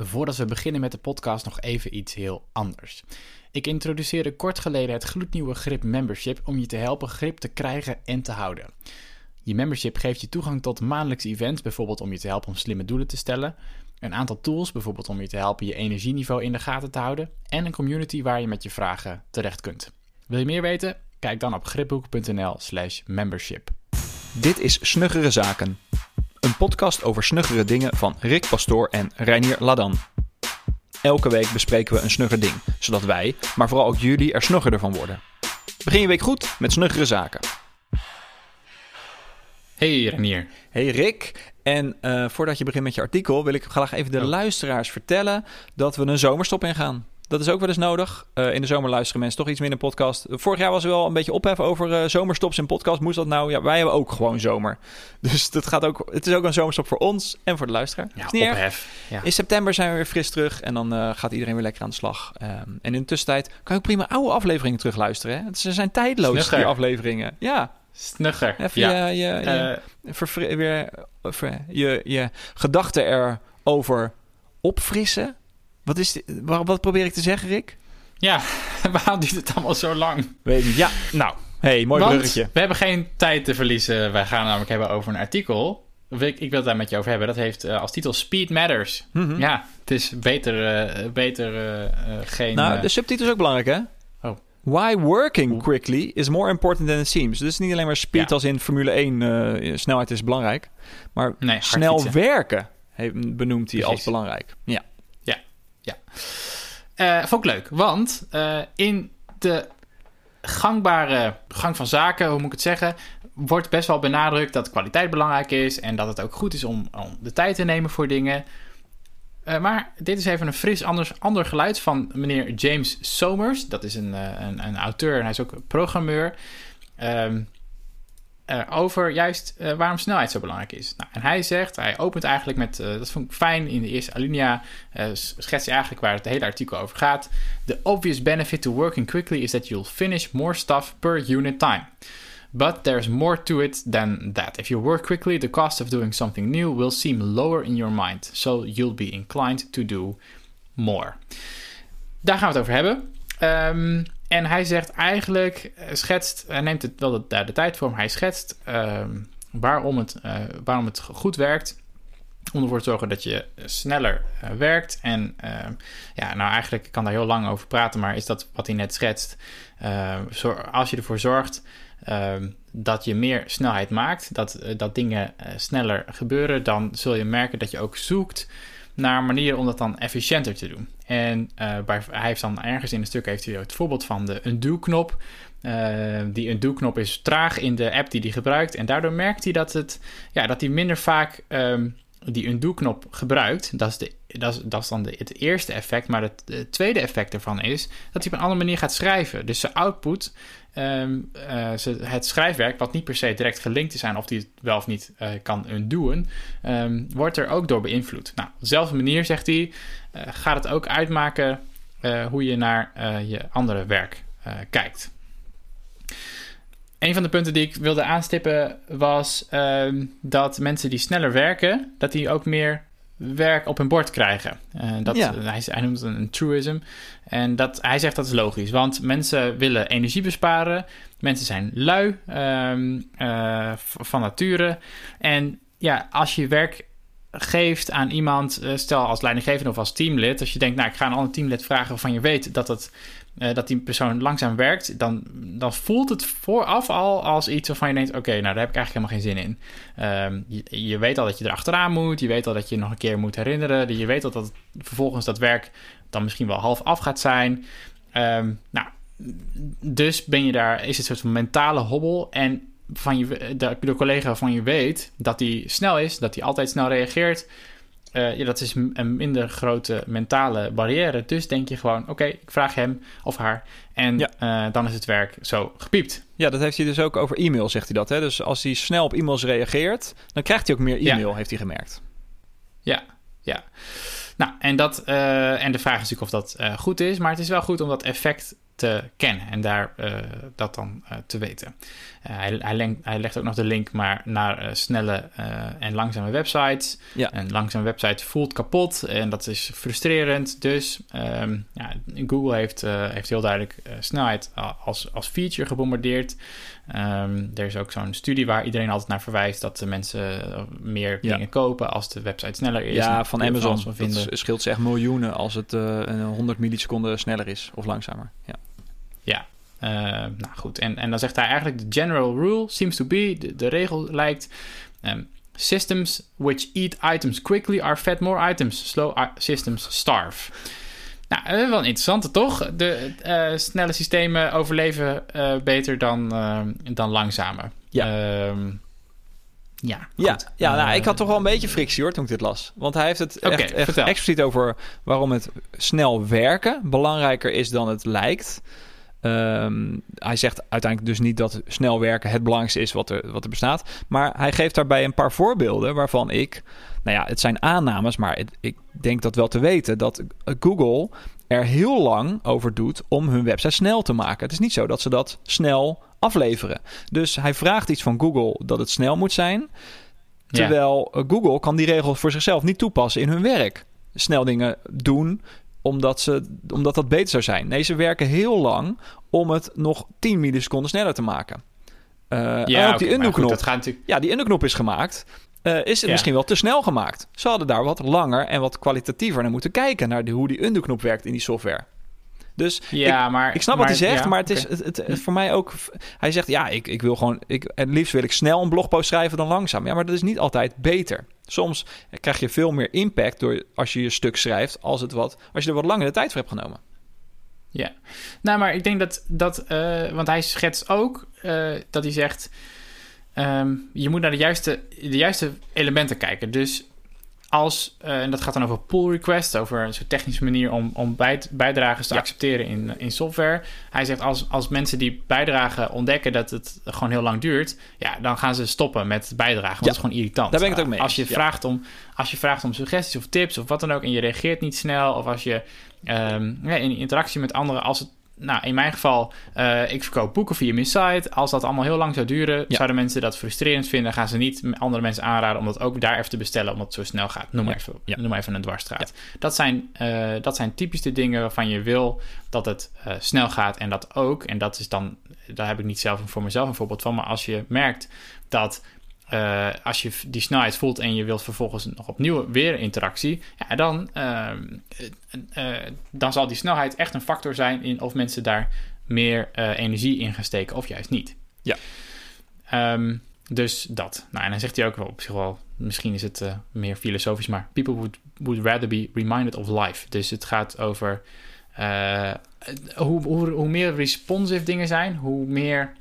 Voordat we beginnen met de podcast nog even iets heel anders. Ik introduceerde kort geleden het gloednieuwe Grip Membership om je te helpen grip te krijgen en te houden. Je membership geeft je toegang tot maandelijkse events, bijvoorbeeld om je te helpen om slimme doelen te stellen, een aantal tools, bijvoorbeeld om je te helpen je energieniveau in de gaten te houden, en een community waar je met je vragen terecht kunt. Wil je meer weten? Kijk dan op gripboek.nl/slash membership. Dit is Snuggere Zaken. Een podcast over snuggere dingen van Rick Pastoor en Reinier Ladan. Elke week bespreken we een snugger ding, zodat wij, maar vooral ook jullie, er snuggerder van worden. Begin je week goed met Snuggere Zaken. Hey Renier. Hey Rick, en uh, voordat je begint met je artikel wil ik graag even de Oh. luisteraars vertellen dat we een zomerstop ingaan. Dat is ook wel eens nodig. Uh, in de zomer luisteren mensen toch iets minder podcast. Vorig jaar was er wel een beetje ophef over uh, zomerstops in podcast. Moest dat nou? Ja, wij hebben ook gewoon zomer. Dus dat gaat ook, het is ook een zomerstop voor ons en voor de luisteraar. Ja, Is ophef. Ja. In september zijn we weer fris terug en dan uh, gaat iedereen weer lekker aan de slag. Um, en in de tussentijd kan je ook prima oude afleveringen terugluisteren. Hè? Ze zijn tijdloos, Snugger. die afleveringen. Ja, Snugger. even ja. je, je, je, Eh, weer, je, je gedachten erover opfrissen. Wat, is wat, wat probeer ik te zeggen, Rick? ja, waarom duurt het allemaal zo lang? Weet niet. Ja, nou. hey, mooi Want bruggetje. we hebben geen tijd te verliezen. Wij gaan namelijk hebben over een artikel. Ik, ik wil het daar met je over hebben. Dat heeft eh, als titel Speed Matters. Mhm. Ja, het is beter, eh, beter eh, geen... Nou, de subtitel is ook belangrijk, hè? Oh. Why working quickly is more important than it seems. Dus niet alleen maar speed Ja. als in Formule 1, eh, snelheid is belangrijk. Maar Nee, snel fietsen. werken benoemt hij als belangrijk. Ja. Eh, vond ik leuk, want eh, in de gangbare gang van zaken, hoe moet ik het zeggen, wordt best wel benadrukt dat kwaliteit belangrijk is en dat het ook goed is om, de tijd te nemen voor dingen. Eh, maar dit is even een fris anders, ander geluid van meneer James Somers. Dat is een, een, een auteur en hij is ook programmeur. Ehm, eh, over juist eh, waarom snelheid zo belangrijk is. Nou, en hij zegt, hij opent eigenlijk met, eh, dat vond ik fijn in de eerste alinea, schetst hij eigenlijk waar het hele artikel over gaat. The obvious benefit to working quickly is that you'll finish more stuff per unit time. But there's more to it than that. If you work quickly, the cost of doing something new will seem lower in your mind, so you'll be inclined to do more. Daar gaan we het over hebben. Ehm, en hij zegt eigenlijk, eh, schetst, hij neemt het wel de, de tijd voor, hij schetst ehm, waarom, het, eh, waarom het goed werkt. Om ervoor te zorgen dat je sneller eh, werkt. En ehm, ja, nou eigenlijk kan daar heel lang over praten, maar is dat wat hij net schetst? Ehm, als je ervoor zorgt dat je meer snelheid maakt, dat, dat dingen sneller gebeuren, dan zul je merken dat je ook zoekt naar manieren om dat dan efficiënter te doen. En eh, hij heeft dan ergens in een stuk heeft hij het voorbeeld van de undo-knop. Eh, die undo-knop is traag in de app die hij gebruikt. En daardoor merkt hij dat, het, ja, dat hij minder vaak ehm, die undo-knop gebruikt. Dat is, de, dat is, dat dan de, het eerste effect. Maar het, tweede effect ervan is dat hij op een andere manier gaat schrijven. Dus zijn output, ehm, eh, het schrijfwerk, wat niet per se direct gelinkt is aan of hij het wel of niet eh, kan undoen, ehm, wordt er ook door beïnvloed. Nou, op dezelfde manier zegt hij, eh, gaat het ook uitmaken hoe je naar je andere werk kijkt. Een van de punten die ik wilde aanstippen was ehm, dat mensen die sneller werken, dat die ook meer werk op hun bord krijgen. Eh, dat, Ja. hij, hij noemt het een truism. En dat, hij zegt dat is logisch, want mensen willen energie besparen. Mensen zijn lui ehm, eh, van nature. En ja, als je werk geeft aan iemand, eh, stel als leidinggevende of als teamlid, als je denkt, nou, ik ga een ander teamlid vragen waarvan je weet dat, het, eh, dat die persoon langzaam werkt, dan, dan voelt het vooraf al als iets waarvan je denkt, oké, nou, daar heb ik eigenlijk helemaal geen zin in. Ehm, je, weet al dat je erachteraan moet, je weet al dat je nog een keer moet herinneren, je weet al dat vervolgens dat werk dan misschien wel half af gaat zijn. Ehm, nou, dus ben je daar, is het een soort van mentale hobbel. En van je, de, de collega van je weet dat hij snel is, dat hij altijd snel reageert. Eh, ja, dat is een minder grote mentale barrière. Dus denk je gewoon, oké, ik vraag hem of haar. En Ja. eh, dan is het werk zo gepiept. ja, dat heeft hij dus ook over e-mail, zegt hij dat. Hè? Dus als hij snel op e-mails reageert, dan krijgt hij ook meer Ja. e-mail, heeft hij gemerkt. Ja, ja. Nou, en, dat, eh, en de vraag is natuurlijk of dat goed is. Maar het is wel goed om dat effect te kennen en daar dat dan te weten. hij, hij, lengt, hij, legt ook nog de link maar naar snelle en langzame websites. Ja. Een langzame website voelt kapot en dat is frustrerend. Dus um, ja, Google heeft, heeft heel duidelijk snelheid als, als feature gebombardeerd. Um, er is ook zo'n studie waar iedereen altijd naar verwijst dat de mensen meer dingen kopen als de website sneller is. Ja, van Amazon. Van vinden. Dat scheelt ze echt miljoenen als het uh, 100 milliseconden sneller is of langzamer. Ja. Ja, uh, nou goed. En, en dan zegt hij eigenlijk: de general rule seems to be, de, de regel lijkt. Um, systems which eat items quickly are fed more items. Slow systems starve. Nou, uh, wel een interessante toch? De uh, snelle systemen overleven uh, beter dan, dan langzame. Ja. Ehm, ja, ja, ja nou, ik had toch wel een beetje frictie hoor toen ik dit las. Want hij heeft het okay, echt, echt expliciet over waarom het snel werken belangrijker is dan het lijkt. Um, hij zegt uiteindelijk dus niet dat snel werken het belangrijkste is wat er, wat er bestaat. Maar hij geeft daarbij een paar voorbeelden waarvan ik... Nou ja, het zijn aannames, maar het, ik denk dat wel te weten... dat Google er heel lang over doet om hun website snel te maken. Het is niet zo dat ze dat snel afleveren. Dus hij vraagt iets van Google dat het snel moet zijn... Terwijl ja. Google kan die regel voor zichzelf niet toepassen in hun werk. Snel dingen doen, omdat, ze, omdat dat beter zou zijn. Nee, ze werken heel lang om het nog 10 milliseconden sneller te maken. Uh, ja, en ook okay, die undo-knop. Natuurlijk... Ja, die undo-knop is gemaakt. Uh, is het ja. misschien wel te snel gemaakt. Ze hadden daar wat langer en wat kwalitatiever naar moeten kijken... naar de, hoe die undo-knop werkt in die software. Dus ja, ik, maar, ik snap maar, wat hij zegt, ja, maar het is het, voor mij ook... Hij zegt, ja, ik, ik wil gewoon... Ik, het liefst wil ik snel een blogpost schrijven dan langzaam. Ja, maar dat is niet altijd beter. Soms krijg je veel meer impact door als je je stuk schrijft... als, het wat, als je er wat langer de tijd voor hebt genomen. Ja, nou, maar ik denk dat... dat uh, want hij schetst ook uh, dat hij zegt... Um, je moet naar de juiste, de juiste elementen kijken. Dus als, uh, en dat gaat dan over pull requests, over een soort technische manier om, om bij, bijdrages te ja. accepteren in, in software. Hij zegt als, als mensen die bijdragen ontdekken dat het gewoon heel lang duurt, ja, dan gaan ze stoppen met bijdragen. Want ja. dat is gewoon irritant. Daar ben ik het ook mee. Als je, ja. vraagt om, als je vraagt om suggesties of tips of wat dan ook en je reageert niet snel, of als je um, ja, in interactie met anderen, als het nou, in mijn geval, uh, ik verkoop boeken via mijn site. Als dat allemaal heel lang zou duren, ja. zouden mensen dat frustrerend vinden. Gaan ze niet andere mensen aanraden om dat ook daar even te bestellen, omdat het zo snel gaat. Noem maar, ja. even, ja. noem maar even een dwarsstraat. Dat, zijn, uh, dat zijn typisch de dingen waarvan je wil dat het uh, snel gaat en dat ook. En dat is dan, daar heb ik niet zelf voor mezelf een voorbeeld van. Maar als je merkt dat uh, als je die snelheid voelt en je wilt vervolgens nog opnieuw weer interactie, ja, dan, uh, uh, dan zal die snelheid echt een factor zijn in of mensen daar meer energie in gaan steken of juist niet. Ja. Um, dus dat. Nou, en dan zegt hij ook wel op zich wel, misschien is het meer filosofisch, maar people would, would rather be reminded of life. Dus het gaat over hoe, hoe, hoe meer responsive dingen zijn, hoe meer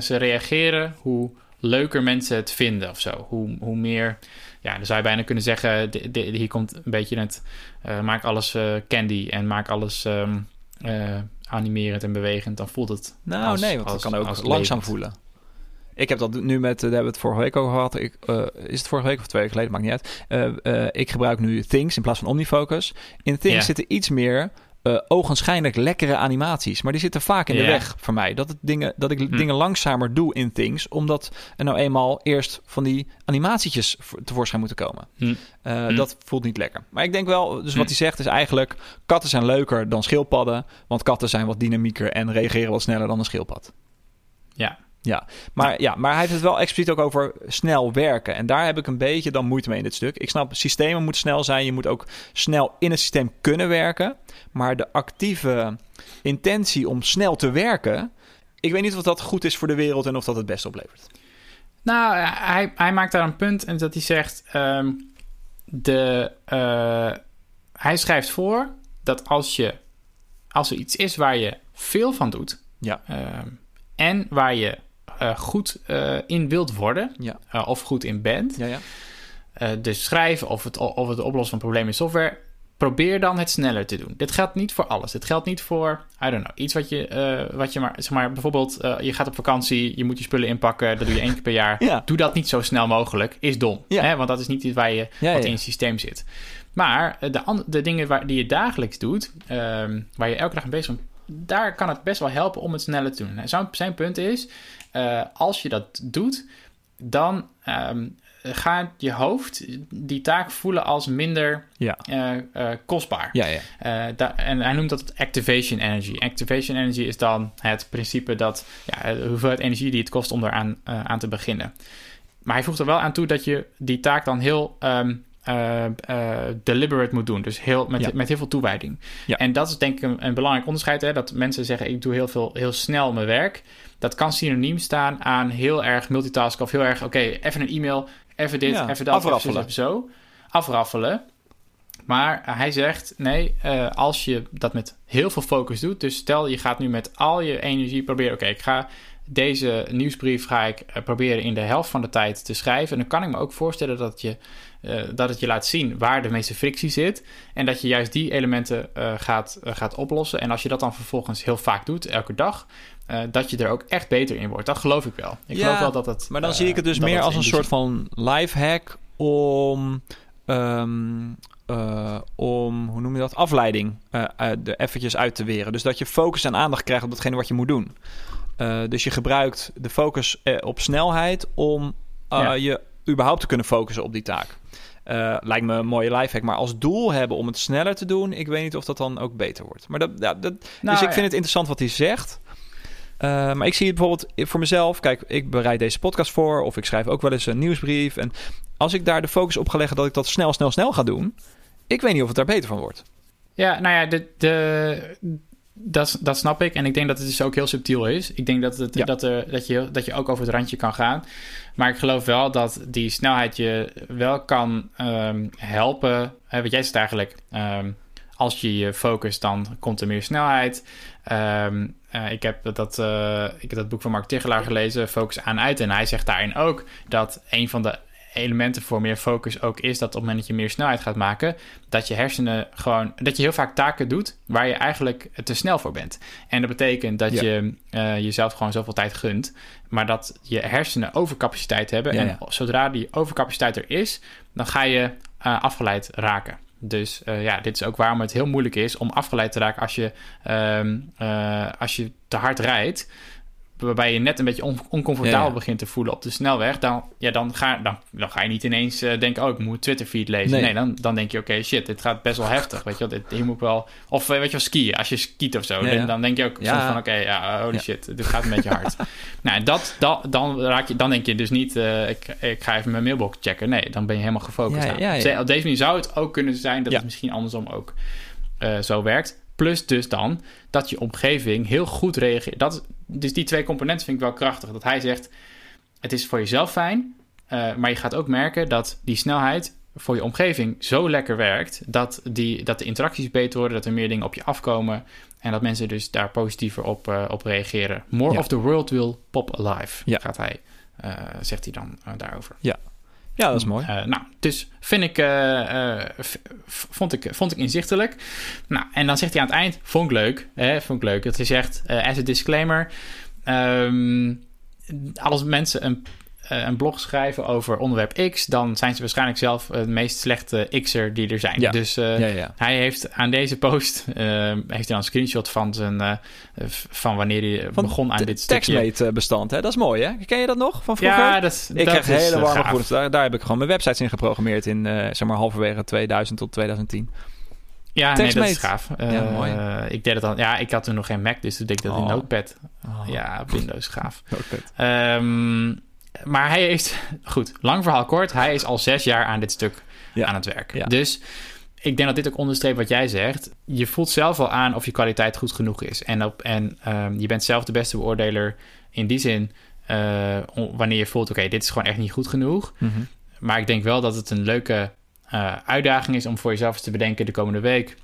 ze reageren, hoe leuker mensen het vinden of zo. Hoe, hoe meer, ja, dan zou je bijna kunnen zeggen, de, de, hier komt een beetje het, uh, maak alles uh, candy en maak alles um, uh, animerend en bewegend, dan voelt het Nou als, nee, want als, kan ook langzaam levend. voelen. Ik heb dat nu met, daar hebben we het vorige week over gehad. Ik, uh, is het vorige week of twee weken geleden? Maakt niet uit. Uh, uh, ik gebruik nu Things in plaats van OmniFocus. In Things zitten iets meer uh, ogenschijnlijk lekkere animaties. Maar die zitten vaak in de weg voor mij. Dat, het dingen, dat ik Hm. dingen langzamer doe in Things. Omdat er nou eenmaal eerst van die animatietjes voor- tevoorschijn moeten komen. Hm. Uh, Hm. Dat voelt niet lekker. Maar ik denk wel, dus wat hij zegt is eigenlijk... katten zijn leuker dan schildpadden. Want katten zijn wat dynamieker en reageren wat sneller dan een schildpad. Ja. Ja, maar, ja, maar hij heeft het wel expliciet ook over snel werken. En daar heb ik een beetje dan moeite mee in dit stuk. Ik snap, systemen moeten snel zijn. Je moet ook snel in het systeem kunnen werken. Maar de actieve intentie om snel te werken... ik weet niet of dat goed is voor de wereld en of dat het best oplevert. Nou, hij, hij maakt daar een punt en dat hij zegt: ehm, de, eh, hij schrijft voor dat als je als er iets is waar je veel van doet Ja. ehm, en waar je eh, goed eh, in wilt worden Ja. eh, of goed in bent, Ja, ja. dus schrijven of het, of het oplossen van problemen in software, probeer dan het sneller te doen. Dit geldt niet voor alles. Dit geldt niet voor, I don't know, iets wat je, wat je maar, zeg maar, bijvoorbeeld, je gaat op vakantie, je moet je spullen inpakken, dat doe je één keer per jaar. Ja. Doe dat niet zo snel mogelijk, is dom. Ja. Hè? Want dat is niet iets waar je, wat in het systeem zit. Maar de, de dingen waar, die je dagelijks doet, ehm, waar je elke dag bezig bent, daar kan het best wel helpen om het sneller te doen. Zijn, zijn punt is, uh, als je dat doet, dan um, gaat je hoofd die taak voelen als minder ja. uh, uh, kostbaar. Ja, ja. en hij noemt dat activation energy. Activation energy is dan het principe dat ja, de hoeveelheid energie die het kost om eraan aan te beginnen. Maar hij voegt er wel aan toe dat je die taak dan heel um, uh, uh, deliberate moet doen. Dus heel, met, Ja. met heel veel toewijding. Ja. En dat is denk ik een, een belangrijk onderscheid. Hè? Dat mensen zeggen, ik doe heel, veel, heel snel mijn werk. Dat kan synoniem staan aan heel erg multitasken. Of heel erg, oké, even een e-mail, even dit, Ja, even dat, afraffelen. even zo. Afraffelen. Maar hij zegt, nee, eh, als je dat met heel veel focus doet... dus stel je gaat nu met al je energie proberen... oké, ik ga deze nieuwsbrief ga ik eh, proberen in de helft van de tijd te schrijven... en dan kan ik me ook voorstellen dat, je, eh, dat het je laat zien waar de meeste frictie zit... en dat je juist die elementen eh, gaat, gaat oplossen. En als je dat dan vervolgens heel vaak doet, elke dag... dat je er ook echt beter in wordt. Dat geloof ik wel. Ik Ja, geloof wel dat het... Maar dan zie ik het dus meer als een soort van life hack om, ehm, eh, om hoe noem je dat, afleiding er eventjes uit te weren. Dus dat je focus en aandacht krijgt op datgene wat je moet doen. Eh, dus je gebruikt de focus eh, op snelheid om eh, Ja. je überhaupt te kunnen focussen op die taak. Lijkt me een mooie lifehack, maar als doel hebben om het sneller te doen, ik weet niet of dat dan ook beter wordt. Maar dat, ja, dat, Nou, dus ik ja. vind het interessant wat hij zegt. Maar ik zie het bijvoorbeeld voor mezelf. Kijk, ik bereid deze podcast voor. Of ik schrijf ook wel eens een nieuwsbrief. En als ik daar de focus op ga leggen dat ik dat snel, snel, snel ga doen. Ik weet niet of het daar beter van wordt. Ja, nou ja, de, de, dat, dat snap ik. En ik denk dat het dus ook heel subtiel is. Ik denk dat, het, Ja. dat, er, dat, je, dat je ook over het randje kan gaan. Maar ik geloof wel dat die snelheid je wel kan ehm, helpen. Hè, wat jij zegt eigenlijk. ehm, als je je focust, dan komt er meer snelheid. Ehm, eh, ik, heb dat, eh, ik heb dat boek van Mark Tichelaar gelezen, Focus aan uit. En hij zegt daarin ook dat een van de elementen voor meer focus ook is dat op het moment dat je meer snelheid gaat maken, dat je hersenen gewoon, dat je heel vaak taken doet waar je eigenlijk te snel voor bent. En dat betekent dat Ja. je eh, jezelf gewoon zoveel tijd gunt, maar dat je hersenen overcapaciteit hebben. Ja, en ja. zodra die overcapaciteit er is, dan ga je eh, afgeleid raken. Dus eh, ja, dit is ook waarom het heel moeilijk is om afgeleid te raken als je, ehm, eh, als je te hard rijdt. Waarbij je net een beetje on- oncomfortabel Ja, begint te voelen op de snelweg. Dan, ja, dan, ga, dan, dan ga je niet ineens eh, denken: oh, ik moet Twitter feed lezen. Nee. Nee, dan, dan denk je: oké, shit, dit gaat best wel heftig. Weet je wel, dit, hier moet ik wel. Of eh, weet je wel, skiën. Als je skiet of zo, dan, ja. dan denk je ook Ja. soms van: oké, ja, holy shit, dit gaat een beetje hard. nou, dat, dat, dan, raak je, dan denk je dus niet: eh, ik, ik ga even mijn mailbox checken. Nee, dan ben je helemaal gefocust. Op deze manier zou het ook kunnen zijn dat het misschien andersom ook zo werkt. Plus dus dan dat je omgeving heel goed reageert. Dat, dus die twee componenten vind ik wel krachtig. Dat hij zegt, het is voor jezelf fijn, eh, maar je gaat ook merken dat die snelheid voor je omgeving zo lekker werkt... Dat, die, dat de interacties beter worden, dat er meer dingen op je afkomen... en dat mensen dus daar positiever op, eh, op reageren. More Ja. of the world will pop alive, Ja. gaat hij, eh, zegt hij dan daarover. Ja, dat is mooi. Eh, nou, dus vind ik, v- vond, ik, vond ik inzichtelijk. Nou, en dan zegt hij aan het eind, vond ik leuk. Hè, vond ik leuk dat hij zegt, as a disclaimer... ehm, als mensen een, een blog schrijven over onderwerp X... dan zijn ze waarschijnlijk zelf het meest slechte X'er die er zijn. Ja. Dus eh, ja, ja. hij heeft aan deze post... eh, heeft hij dan een screenshot van, zijn, eh, van wanneer hij Van begon aan dit stukje. Textmate bestand, hè? Dat is mooi, hè? Ken je dat nog van vroeger? Ja, dat, ik dat krijg is, hele eh, warme gevoelens. Daar, daar heb ik gewoon mijn websites in geprogrammeerd in, eh, zeg maar, halverwege 2000 tot 2010. Ja, nee, dat is gaaf. Ja, Eh, mooi. Ik deed het dan. Ja, ik had toen nog geen Mac, dus toen deed ik dat in Oh. Notepad. Oh, Ja, Windows gaaf. ook vet. Maar hij heeft, goed, lang verhaal kort. Hij is al zes jaar aan dit stuk Ja. aan het werk. Ja. Dus ik denk dat dit ook onderstreept wat jij zegt. Je voelt zelf wel aan of je kwaliteit goed genoeg is. En, op, en ehm, je bent zelf de beste beoordeler in die zin. eh, wanneer je voelt, oké, dit is gewoon echt niet goed genoeg. Mhm. Maar ik denk wel dat het een leuke eh, uitdaging is om voor jezelf eens te bedenken de komende week.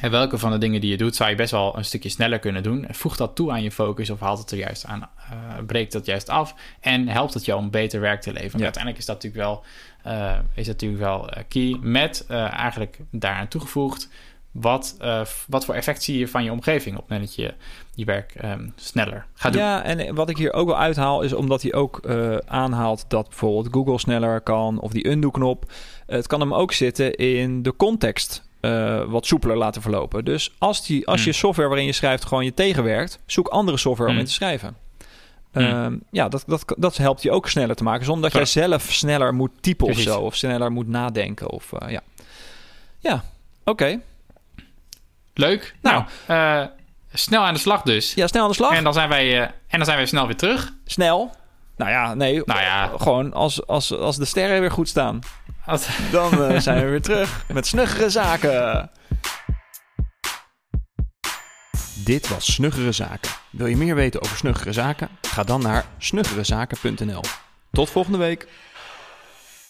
En welke van de dingen die je doet, zou je best wel een stukje sneller kunnen doen. Voeg dat toe aan je focus of haalt het er juist aan, eh, breekt dat juist af. En helpt het jou om beter werk te leveren. Ja. Uiteindelijk is dat natuurlijk wel, eh, is dat natuurlijk wel eh, key. Met eigenlijk daaraan toegevoegd, wat, wat voor effect zie je van je omgeving op het moment dat je je werk ehm, sneller gaat doen. Ja, en wat ik hier ook wel uithaal is omdat hij ook aanhaalt dat bijvoorbeeld Google sneller kan of die undo-knop. Het kan hem ook zitten in de context eh, wat soepeler laten verlopen. Dus als, die, als je Hmm. software waarin je schrijft gewoon je tegenwerkt, zoek andere software om Hmm. in te schrijven. Hmm. Ehm, ja, dat, dat, dat helpt je ook sneller te maken. Zonder dat jij zelf sneller moet typen Precies. of zo. Of sneller moet nadenken. Of, eh, ja, ja oké. Leuk. Nou, eh, snel aan de slag dus. Ja, snel aan de slag. En dan zijn wij, en dan zijn wij snel weer terug. Snel. Nou ja, nee. Nou ja. Gewoon als, als, als de sterren weer goed staan. Als- Dan eh, zijn we weer terug met snuggere zaken. Dit was Snuggere Zaken. Wil je meer weten over Snuggere Zaken? Ga dan naar snuggerezaken.nl. Tot volgende week.